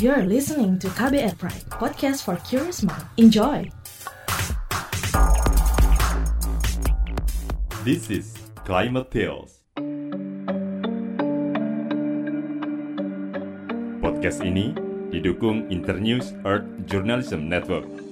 You're listening to KBR Pride, podcast for curious mind. Enjoy! This is Climate Tales. Podcast ini didukung Internews Earth Journalism Network.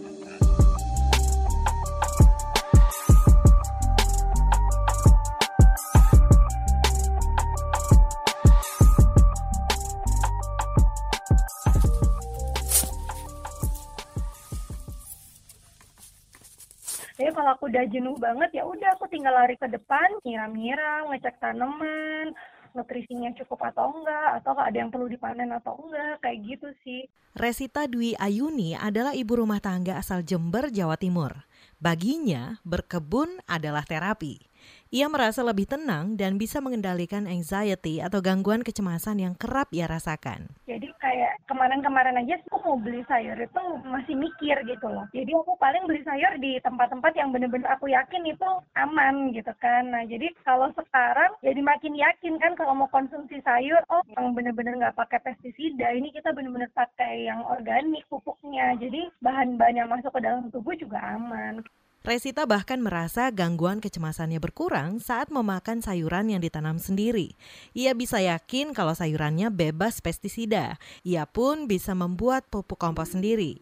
Kalau aku udah jenuh banget ya udah aku tinggal lari ke depan, nyiram-nyiram, ngecek tanaman, nutrisinya cukup atau enggak, atau ada yang perlu dipanen atau enggak, kayak gitu sih. Resita Dwi Ayuni adalah ibu rumah tangga asal Jember, Jawa Timur. Baginya, berkebun adalah terapi. Ia merasa lebih tenang dan bisa mengendalikan anxiety atau gangguan kecemasan yang kerap ia rasakan. Jadi kayak kemarin-kemarin aja aku mau beli sayur itu masih mikir gitu loh. Jadi aku paling beli sayur di tempat-tempat yang bener-bener aku yakin itu aman gitu kan. Nah jadi kalau sekarang jadi makin yakin kan kalau mau konsumsi sayur, oh yang bener-bener nggak pakai pestisida, ini kita bener-bener pakai yang organik pupuknya. Jadi bahan-bahan yang masuk ke dalam tubuh juga aman. Resita bahkan merasa gangguan kecemasannya berkurang saat memakan sayuran yang ditanam sendiri. Ia bisa yakin kalau sayurannya bebas pestisida. Ia pun bisa membuat pupuk kompos sendiri.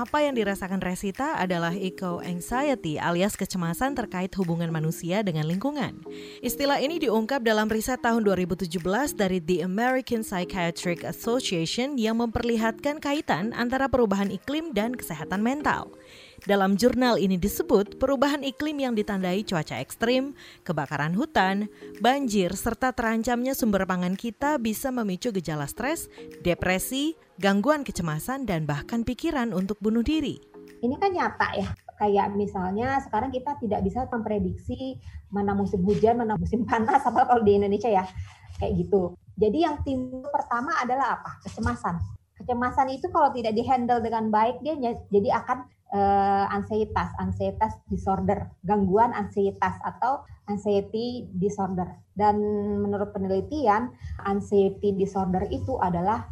Apa yang dirasakan Resita adalah eco-anxiety alias kecemasan terkait hubungan manusia dengan lingkungan. Istilah ini diungkap dalam riset tahun 2017 dari The American Psychiatric Association yang memperlihatkan kaitan antara perubahan iklim dan kesehatan mental. Dalam jurnal ini disebut perubahan iklim yang ditandai cuaca ekstrim, kebakaran hutan, banjir, serta terancamnya sumber pangan kita bisa memicu gejala stres, depresi, gangguan kecemasan, dan bahkan pikiran untuk bunuh diri. Ini kan nyata ya, kayak misalnya sekarang kita tidak bisa memprediksi mana musim hujan, mana musim panas, apa kalau di Indonesia ya, kayak gitu. Jadi yang timbul pertama adalah apa? Kecemasan. Kecemasan itu kalau tidak dihandle dengan baik dia jadi akan uh, ansietas, ansietas disorder, gangguan ansietas atau anxiety disorder. Dan menurut penelitian, anxiety disorder itu adalah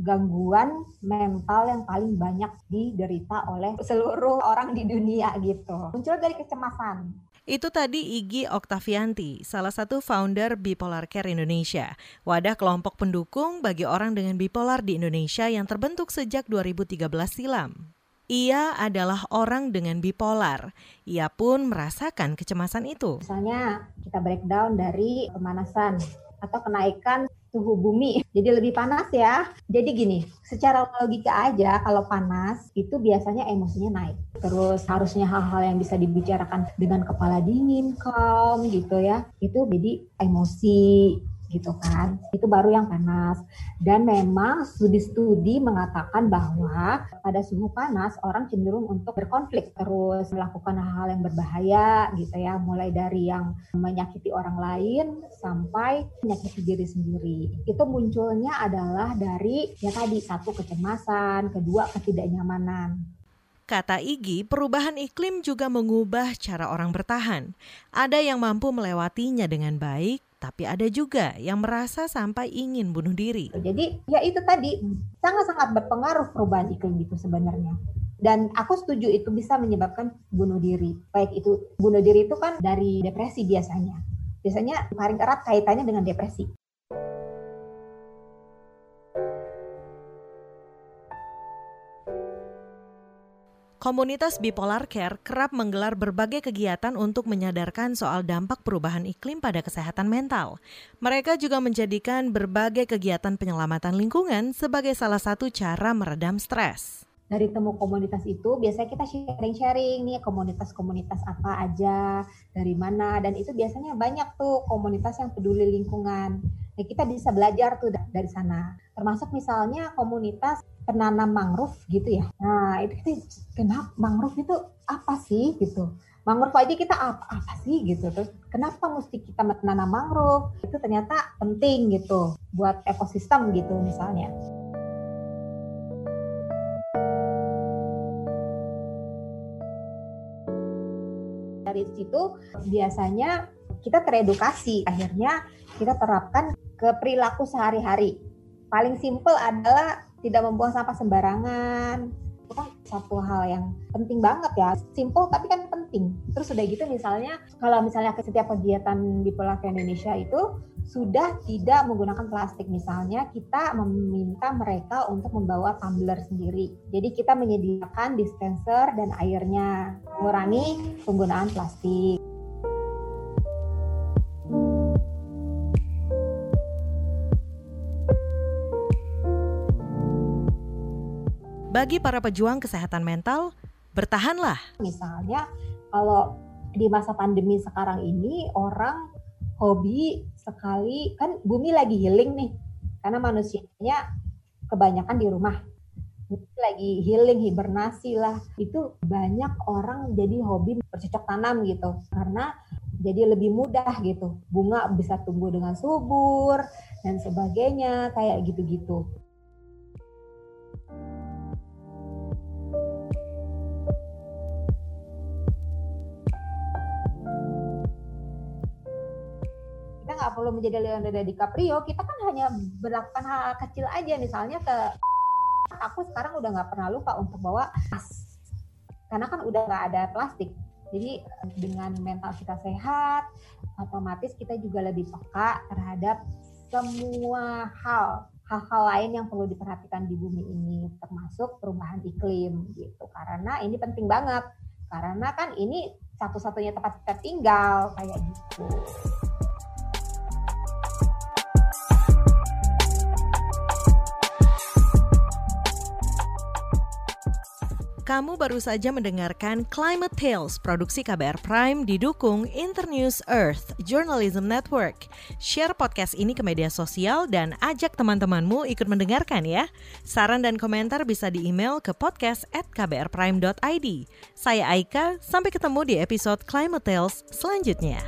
gangguan mental yang paling banyak diderita oleh seluruh orang di dunia gitu. Muncul dari kecemasan. Itu tadi Igi Oktavianti, salah satu founder Bipolar Care Indonesia, wadah kelompok pendukung bagi orang dengan bipolar di Indonesia yang terbentuk sejak 2013 silam. Ia adalah orang dengan bipolar. Ia pun merasakan kecemasan itu. Misalnya kita breakdown dari pemanasan atau kenaikan suhu bumi. Jadi lebih panas ya. Jadi gini, secara logika aja kalau panas itu biasanya emosinya naik. Terus harusnya hal-hal yang bisa dibicarakan dengan kepala dingin, calm gitu ya. Itu jadi emosi gitu kan. Itu baru yang panas. Dan memang studi-studi mengatakan bahwa pada suhu panas orang cenderung untuk berkonflik terus melakukan hal-hal yang berbahaya gitu ya, mulai dari yang menyakiti orang lain sampai menyakiti diri sendiri. Itu munculnya adalah dari ya tadi satu kecemasan, kedua ketidaknyamanan. Kata Igi, perubahan iklim juga mengubah cara orang bertahan. Ada yang mampu melewatinya dengan baik, tapi ada juga yang merasa sampai ingin bunuh diri. Jadi ya itu tadi sangat-sangat berpengaruh perubahan iklim itu sebenarnya. Dan aku setuju itu bisa menyebabkan bunuh diri. Baik itu bunuh diri itu kan dari depresi biasanya. Biasanya paling erat kaitannya dengan depresi. Komunitas Bipolar Care kerap menggelar berbagai kegiatan untuk menyadarkan soal dampak perubahan iklim pada kesehatan mental. Mereka juga menjadikan berbagai kegiatan penyelamatan lingkungan sebagai salah satu cara meredam stres dari temu komunitas itu biasanya kita sharing-sharing nih komunitas-komunitas apa aja dari mana dan itu biasanya banyak tuh komunitas yang peduli lingkungan. Nah, kita bisa belajar tuh dari sana. Termasuk misalnya komunitas penanam mangrove gitu ya. Nah, itu kita kenapa mangrove itu apa sih gitu. Mangrove aja kita apa, apa sih gitu. Terus kenapa mesti kita menanam mangrove? Itu ternyata penting gitu buat ekosistem gitu misalnya. Dari situ biasanya kita teredukasi, akhirnya kita terapkan ke perilaku sehari-hari. Paling simpel adalah tidak membuang sampah sembarangan. Itu kan satu hal yang penting banget ya. Simple tapi kan penting. Terus udah gitu misalnya kalau misalnya ke setiap kegiatan di Pulau Indonesia itu sudah tidak menggunakan plastik. Misalnya kita meminta mereka untuk membawa tumbler sendiri. Jadi kita menyediakan dispenser dan airnya, mengurangi penggunaan plastik. Bagi para pejuang kesehatan mental, bertahanlah. Misalnya kalau di masa pandemi sekarang ini orang hobi sekali kan bumi lagi healing nih. Karena manusianya kebanyakan di rumah. Lagi healing hibernasi lah. Itu banyak orang jadi hobi bercocok tanam gitu. Karena jadi lebih mudah gitu. Bunga bisa tumbuh dengan subur dan sebagainya kayak gitu-gitu nggak perlu menjadi Leonardo DiCaprio. Kita kan hanya melakukan hal, hal kecil aja. Misalnya ke aku sekarang udah nggak pernah lupa untuk bawa tas. Karena kan udah nggak ada plastik. Jadi dengan mental kita sehat otomatis kita juga lebih peka terhadap semua hal hal-hal lain yang perlu diperhatikan di bumi ini termasuk perubahan iklim gitu. Karena ini penting banget. Karena kan ini satu-satunya tempat kita tinggal kayak gitu. Kamu baru saja mendengarkan Climate Tales produksi KBR Prime didukung Internews Earth Journalism Network. Share podcast ini ke media sosial dan ajak teman-temanmu ikut mendengarkan ya. Saran dan komentar bisa di email ke podcast at kbrprime.id. Saya Aika, sampai ketemu di episode Climate Tales selanjutnya.